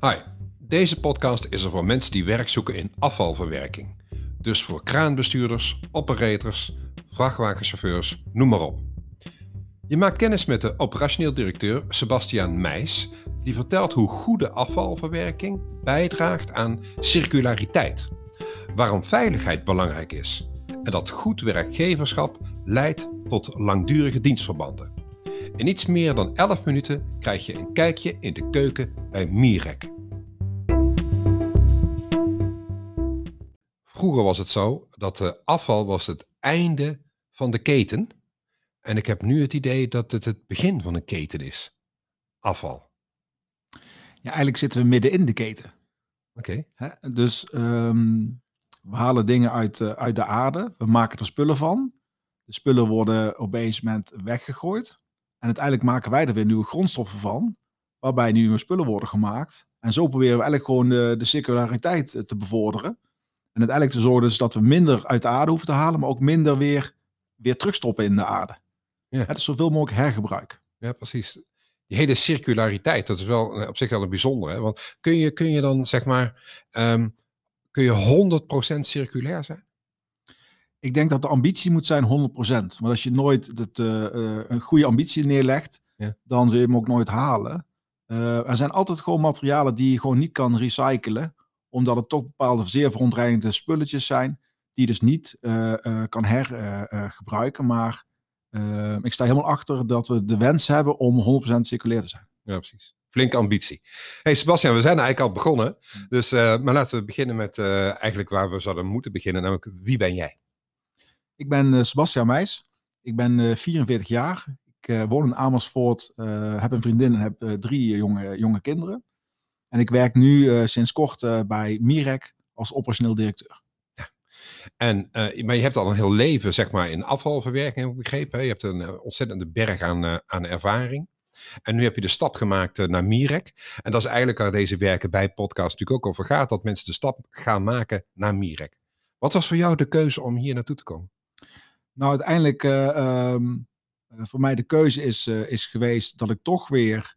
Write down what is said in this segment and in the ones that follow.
Hi, deze podcast is er voor mensen die werk zoeken in afvalverwerking. Dus voor kraanbestuurders, operators, vrachtwagenchauffeurs, noem maar op. Je maakt kennis met de operationeel directeur Sebastian Meijs, die vertelt hoe goede afvalverwerking bijdraagt aan circulariteit. Waarom veiligheid belangrijk is en dat goed werkgeverschap leidt tot langdurige dienstverbanden. In iets meer dan 11 minuten krijg je een kijkje in de keuken bij Mirek. Vroeger was het zo dat de afval was het einde van de keten. En ik heb nu het idee dat het het begin van een keten is. Afval. Ja, eigenlijk zitten we midden in de keten. Oké. Dus ehm, we halen dingen uit, eh, uit de aarde, we maken er spullen van. De spullen worden op een gegeven moment weggegooid. En uiteindelijk maken wij er weer nieuwe grondstoffen van, waarbij nieuwe spullen worden gemaakt. En zo proberen we eigenlijk gewoon de, de circulariteit eh, te bevorderen. En uiteindelijk te zorgen dus dat we minder uit de aarde hoeven te halen, maar ook minder weer, weer terugstoppen in de aarde. Ja. Hè, dus zoveel mogelijk hergebruik. Ja, precies. Die hele circulariteit, dat is wel eh, op zich wel een bijzonder. Hè? Want kun je, kun je dan zeg maar, ehm, kun je 100% circulair zijn? Ik denk dat de ambitie moet zijn 100%. Want als je nooit het, eh, eh, een goede ambitie neerlegt, Ja. dan zul je hem ook nooit halen. Eh, er zijn altijd gewoon materialen die je gewoon niet kan recyclen, omdat het toch bepaalde zeer verontreinigende spulletjes zijn, die je dus niet kan hergebruiken. maar ik sta helemaal achter dat we de wens hebben om 100% circulair te zijn. Ja, precies. Flinke ambitie. Hey Sebastian, we zijn eigenlijk al begonnen. Dus, maar laten we beginnen met eigenlijk waar we zouden moeten beginnen. Namelijk, wie ben jij? Ik ben eh, Sebastian Meijs. Ik ben eh, 44 jaar. Ik eh, woon in Amersfoort, eh, heb een vriendin en heb eh, drie jonge, jonge kinderen. En ik werk nu eh, sinds kort eh, bij Mirek als operationeel directeur. En, eh, maar je hebt al een heel leven zeg maar, in afvalverwerking, begrepen. Je hebt een eh, ontzettende berg aan, eh, aan ervaring. En nu heb je de stap gemaakt eh, naar Mirek. En dat is eigenlijk waar deze werken bij podcast natuurlijk ook over gaat. Dat mensen de stap gaan maken naar Mirek. Wat was voor jou de keuze om hier naartoe te komen? Nou, uiteindelijk eh, voor mij de keuze is, eh, is geweest dat ik toch weer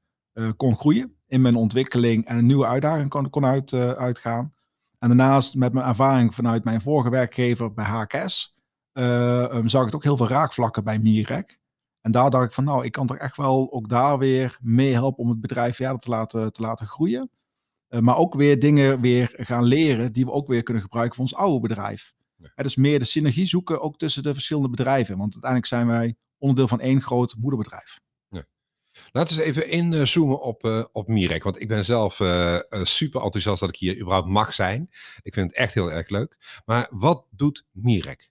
kon groeien in mijn ontwikkeling en een nieuwe uitdaging kon, kon uit, uitgaan. En daarnaast met mijn ervaring vanuit mijn vorige werkgever bij HKS, eh, ehm, zag ik ook heel veel raakvlakken bij Mirek. En daar dacht ik van, nou, ik kan toch echt wel ook daar weer mee helpen om het bedrijf verder te laten, te laten groeien. Maar ook weer dingen weer gaan leren die we ook weer kunnen gebruiken voor ons oude bedrijf. Hè, dus meer de synergie zoeken ook tussen de verschillende bedrijven. Want uiteindelijk zijn wij onderdeel van één groot moederbedrijf. Laten we eens even inzoomen op, eh, op Mirek. Want ik ben zelf eh, eh, super enthousiast dat ik hier überhaupt mag zijn. Ik vind het echt heel erg leuk. Maar wat doet Mirek?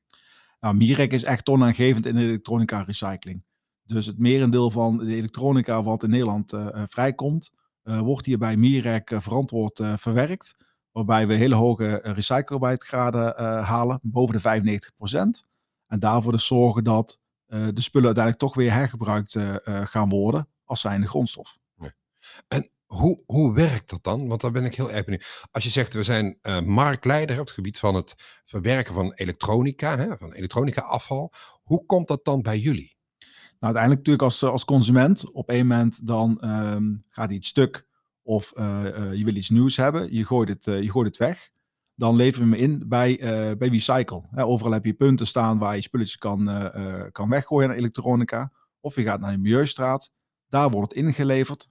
Nou, Mirek is echt toonaangevend in de elektronica recycling. Dus het merendeel van de elektronica wat in Nederland vrijkomt, wordt hier bij Mirek verantwoord verwerkt. Waarbij we hele hoge uh, recyclebaarheidsgraden eh, halen, boven de 95%. En daarvoor dus zorgen dat eh, de spullen uiteindelijk toch weer hergebruikt eh, eh, gaan worden als zijnde grondstof. Hoe, hoe werkt dat dan? Want daar ben ik heel erg benieuwd. Als je zegt, we zijn eh, marktleider op het gebied van het verwerken van elektronica, hè, van elektronica afval. Hoe komt dat dan bij jullie? Nou, uiteindelijk natuurlijk als, als consument, op een moment dan ehm, gaat iets stuk of eh, eh, je wil iets nieuws hebben, je gooit het, eh, je gooit het weg. Dan leveren we hem in bij, eh, bij Recycle. Overal heb je punten staan waar je spulletjes kan, kan weggooien aan elektronica. Of je gaat naar de Milieustraat, daar wordt het ingeleverd.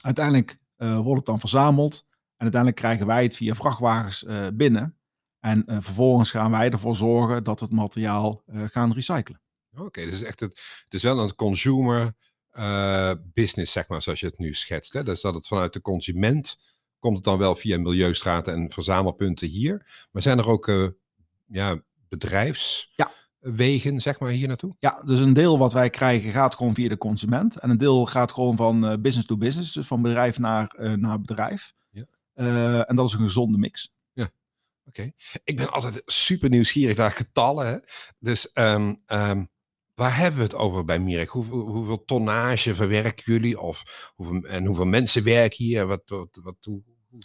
Uiteindelijk wordt het dan verzameld en uiteindelijk krijgen wij het via vrachtwagens binnen. En vervolgens gaan wij ervoor zorgen dat het materiaal gaan recyclen. Oké, dus echt het, het is wel een consumer eh, business, zeg maar, zoals je het nu schetst. Hè? Dus dat het vanuit de consument komt het dan wel via milieustraten en verzamelpunten hier. Maar zijn er ook eh, ja, bedrijfswegen, zeg maar, hier naartoe? Ja, dus een deel wat wij krijgen gaat gewoon via de consument. En een deel gaat gewoon van eh, business to business, dus van bedrijf naar, naar bedrijf. Ja. En dat is een gezonde mix. Oké. Ik ben altijd super nieuwsgierig naar getallen. Hè? Dus ehm, waar hebben we het over bij Mirek? Hoeveel, hoeveel tonnage verwerken jullie? Of en hoeveel mensen werken hier? Wat, wat, wat,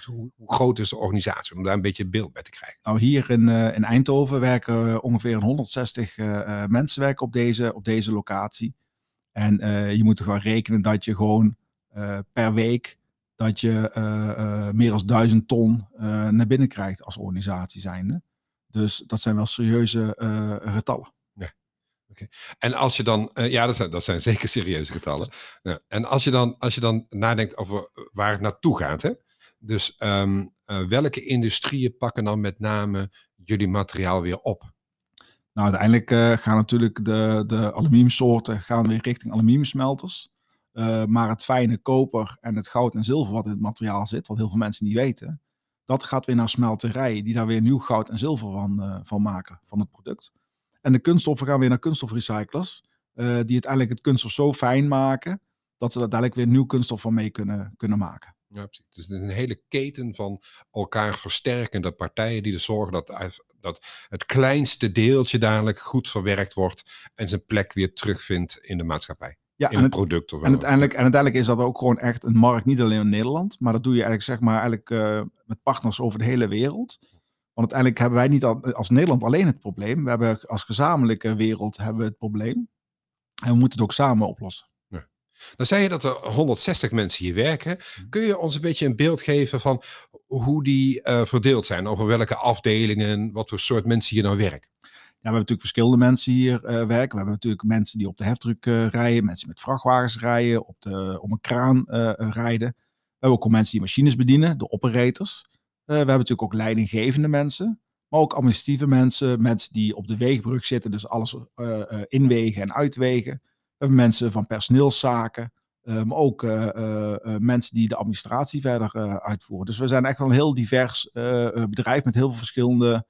hoe, groot is de organisatie? Om daar een beetje beeld bij te krijgen. Nou, hier in, eh, in Eindhoven werken eh, ongeveer 160 eh, mensen werken op deze, op deze locatie. En je moet er gewoon rekenen dat je gewoon per week dat je meer dan duizend ton naar binnen krijgt als organisatie zijnde. Dus dat zijn wel serieuze getallen. En als je dan, uh, ja, dat zijn, dat zijn zeker serieuze getallen. Ja. En als je, dan, als je dan nadenkt over waar het naartoe gaat, hè? dus um, uh, welke industrieën pakken dan met name jullie materiaal weer op? Nou, uiteindelijk uh, gaan natuurlijk de, de aluminiumsoorten gaan weer richting aluminiumsmelters. maar het fijne koper en het goud en zilver wat in het materiaal zit, wat heel veel mensen niet weten, dat gaat weer naar smelterijen die daar weer nieuw goud en zilver van, van maken, van het product. En de kunststoffen gaan weer naar kunststofrecyclers, uh, die uiteindelijk het kunststof zo fijn maken dat ze uiteindelijk weer nieuw kunststof van mee kunnen, kunnen maken. Ja, precies. Dus het is een hele keten van elkaar versterkende partijen die er zorgen dat, dat het kleinste deeltje dadelijk goed verwerkt wordt en zijn plek weer terugvindt in de maatschappij. Ja, in en het, product. Of en, uiteindelijk, en uiteindelijk is dat ook gewoon echt een markt, niet alleen in Nederland, maar dat doe je eigenlijk, zeg maar, eigenlijk uh, met partners over de hele wereld. Want uiteindelijk hebben wij niet als Nederland alleen het probleem. We hebben als gezamenlijke wereld hebben we het probleem. En we moeten het ook samen oplossen. Ja. Dan zei je dat er 160 mensen hier werken. Mhm. Kun je ons een beetje een beeld geven van hoe die uh, verdeeld zijn? Over welke afdelingen, wat voor soort mensen hier nou werken? Ja, we hebben natuurlijk verschillende mensen hier uh, werken. We hebben natuurlijk mensen die op de heftruck uh, rijden, mensen met vrachtwagens rijden, op de, om een kraan rijden. We hebben ook mensen die machines bedienen, de operators. Eh, we hebben natuurlijk ook leidinggevende mensen, maar ook administratieve mensen, mensen die op de weegbrug zitten, dus alles uh, inwegen en uitwegen. We hebben mensen van personeelszaken, maar ook mensen die de administratie verder uitvoeren. Dus we zijn echt wel een heel divers bedrijf met heel veel verschillende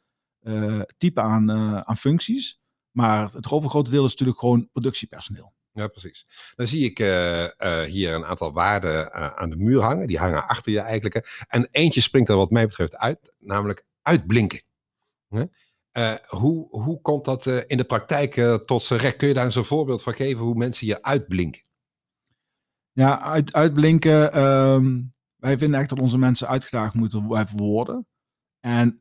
typen aan, aan functies. Maar het overgrote deel is natuurlijk gewoon productiepersoneel. Ja, precies. Dan zie ik uh, uh, hier een aantal waarden uh, aan de muur hangen. Die hangen achter je eigenlijk. En eentje springt er wat mij betreft uit, namelijk uitblinken. hoe, hoe komt dat in de praktijk tot zijn recht? Kun je daar eens een voorbeeld van geven hoe mensen hier uitblinken? Ja, uit, uitblinken. Um, wij vinden echt dat onze mensen uitgedaagd moeten worden. En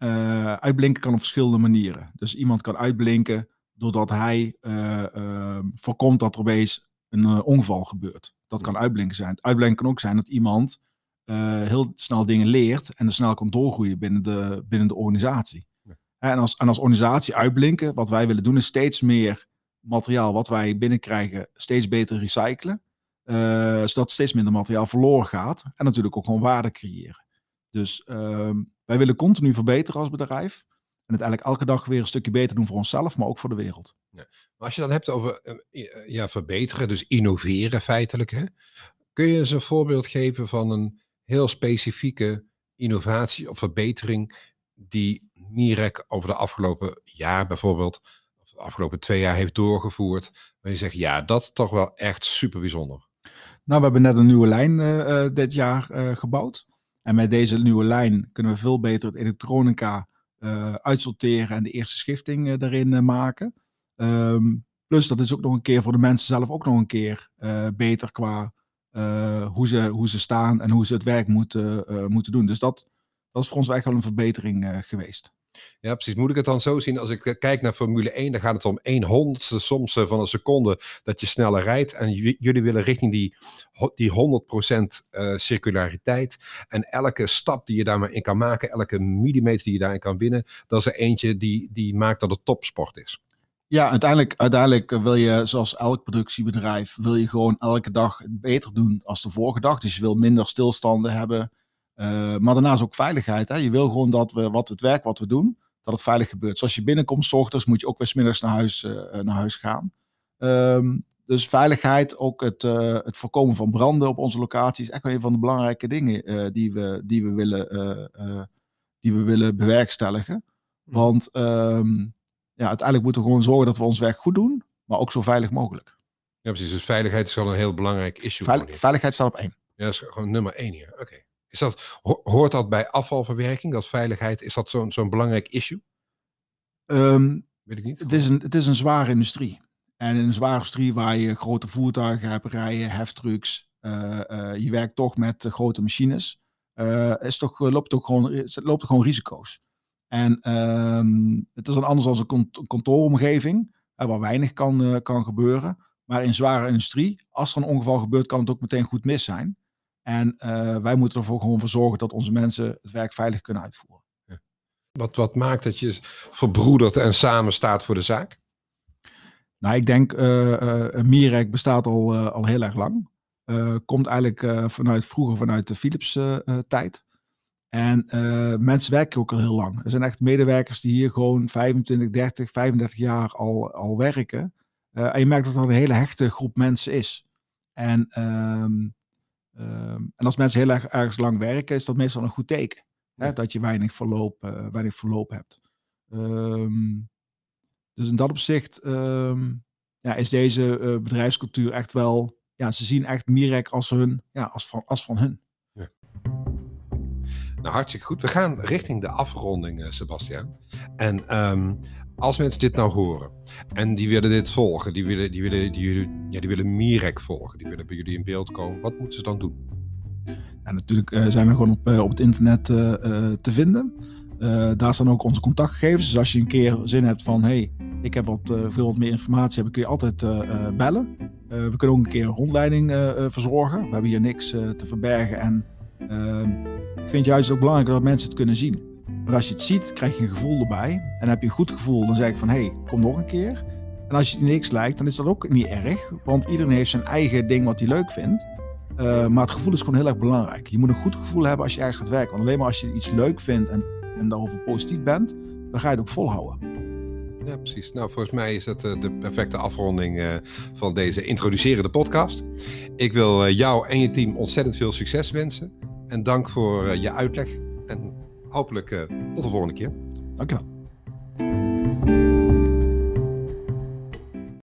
uitblinken kan op verschillende manieren. Dus iemand kan uitblinken doordat hij uh, uh, voorkomt dat er opeens een uh, ongeval gebeurt. Dat kan uitblinken zijn. Uitblinken kan ook zijn dat iemand heel snel dingen leert en er snel kan doorgroeien binnen de, binnen de organisatie. Ja. En, als, en als organisatie uitblinken, wat wij willen doen, is steeds meer materiaal wat wij binnenkrijgen, steeds beter recyclen. zodat steeds minder materiaal verloren gaat. En natuurlijk ook gewoon waarde creëren. Dus ehm, wij willen continu verbeteren als bedrijf. En uiteindelijk elke dag weer een stukje beter doen voor onszelf, maar ook voor de wereld. Ja. Maar als je dan hebt over eh, eh, ja, verbeteren, dus innoveren feitelijk. Hè? Kun je eens een voorbeeld geven van een heel specifieke innovatie of verbetering die Nirek over de afgelopen jaar bijvoorbeeld, of de afgelopen twee jaar heeft doorgevoerd, waar je zegt, ja, dat is toch wel echt super bijzonder. Nou, we hebben net een nieuwe lijn uh, dit jaar uh, gebouwd. En met deze nieuwe lijn kunnen we veel beter het elektronica uitsorteren en de eerste schifting uh, daarin uh, maken. Um, plus dat is ook nog een keer voor de mensen zelf ook nog een keer beter qua hoe, ze, hoe ze staan en hoe ze het werk moeten, moeten doen. Dus dat, dat is voor ons echt wel een verbetering geweest. Ja, precies. Moet ik het dan zo zien als ik kijk naar Formule 1, dan gaat het om 1 honderdste soms van een seconde dat je sneller rijdt. En jullie willen richting die, die 100% uh, circulariteit. En elke stap die je daar maar in kan maken, elke millimeter die je daarin kan winnen, dat is er eentje die, die maakt dat het topsport is. Ja, uiteindelijk, uiteindelijk wil je, zoals elk productiebedrijf, wil je gewoon elke dag beter doen als de vorige dag. Dus je wil minder stilstanden hebben. Uh, maar daarnaast ook veiligheid. Hè? Je wil gewoon dat we wat het werk wat we doen, dat het veilig gebeurt. Zoals je binnenkomt, s ochtends moet je ook weer smiddags naar huis, uh, naar huis gaan. Um, dus veiligheid, ook het, uh, het voorkomen van branden op onze locatie, is echt wel een van de belangrijke dingen die, we, die, we willen, die we willen bewerkstelligen. Want um, ja, uiteindelijk moeten we gewoon zorgen dat we ons werk goed doen, maar ook zo veilig mogelijk. Ja, precies. Dus veiligheid is wel een heel belangrijk issue. Veil veiligheid staat op één. Ja, dat is gewoon nummer één hier. Oké. Is dat, hoort dat bij afvalverwerking, dat veiligheid? Is dat zo'n zo'n belangrijk issue? Um, Weet ik niet. Het is, een, het is een zware industrie. En in een zware industrie waar je grote voertuigen hebt rijden, heftrucks, uh, uh, je werkt toch met uh, grote machines, is toch, loopt, ook gewoon, loopt er gewoon risico's. En um, het is dan anders dan een kont kantooromgeving, waar weinig kan, kan gebeuren. Maar in zware industrie, als er een ongeval gebeurt, kan het ook meteen goed mis zijn. En wij moeten ervoor gewoon voor zorgen dat onze mensen het werk veilig kunnen uitvoeren. Wat, wat maakt dat je verbroedert en samen staat voor de zaak? Nou, ik denk, uh, uh, Mirek bestaat al, al heel erg lang. komt eigenlijk vanuit vroeger vanuit de Philips tijd. En mensen werken ook al heel lang. Er zijn echt medewerkers die hier gewoon 25, 30, 35 jaar al, al werken. en je merkt dat dat een hele hechte groep mensen is. En, ehm, ehm, en als mensen heel erg ergens lang werken, is dat meestal een goed teken. Hè, dat je weinig verloop, uh, weinig verloop hebt. Um, dus in dat opzicht um, ja, is deze uh, bedrijfscultuur echt wel. Ja, ze zien echt Mirek als hun, ja, als van, als van hun. Ja. Nou, hartstikke goed. We gaan richting de afronding, Sebastian. En als mensen dit nou horen en die willen dit volgen, die willen, die willen, die ja, die willen Mirek volgen, die willen bij jullie in beeld komen, wat moeten ze dan doen? En natuurlijk uh, zijn we gewoon op, uh, op het internet uh, te vinden. daar staan ook onze contactgegevens. Dus als je een keer zin hebt van, hey, ik heb wat, veel wat meer informatie hebben, kun je altijd bellen. we kunnen ook een keer een rondleiding verzorgen. We hebben hier niks te verbergen. En ehm, ik vind juist ook belangrijk dat mensen het kunnen zien. Maar als je het ziet, krijg je een gevoel erbij. En heb je een goed gevoel, dan zeg ik van, hey, kom nog een keer. En als je niks lijkt, dan is dat ook niet erg. Want iedereen heeft zijn eigen ding wat hij leuk vindt. Uh, maar het gevoel is gewoon heel erg belangrijk. Je moet een goed gevoel hebben als je ergens gaat werken. Want alleen maar als je iets leuk vindt en, en daarover positief bent, dan ga je het ook volhouden. Ja, precies. Nou, volgens mij is dat uh, de perfecte afronding uh, van deze introducerende podcast. Ik wil jou en je team ontzettend veel succes wensen. En dank voor je uitleg. En hopelijk tot de volgende keer. Dank je wel.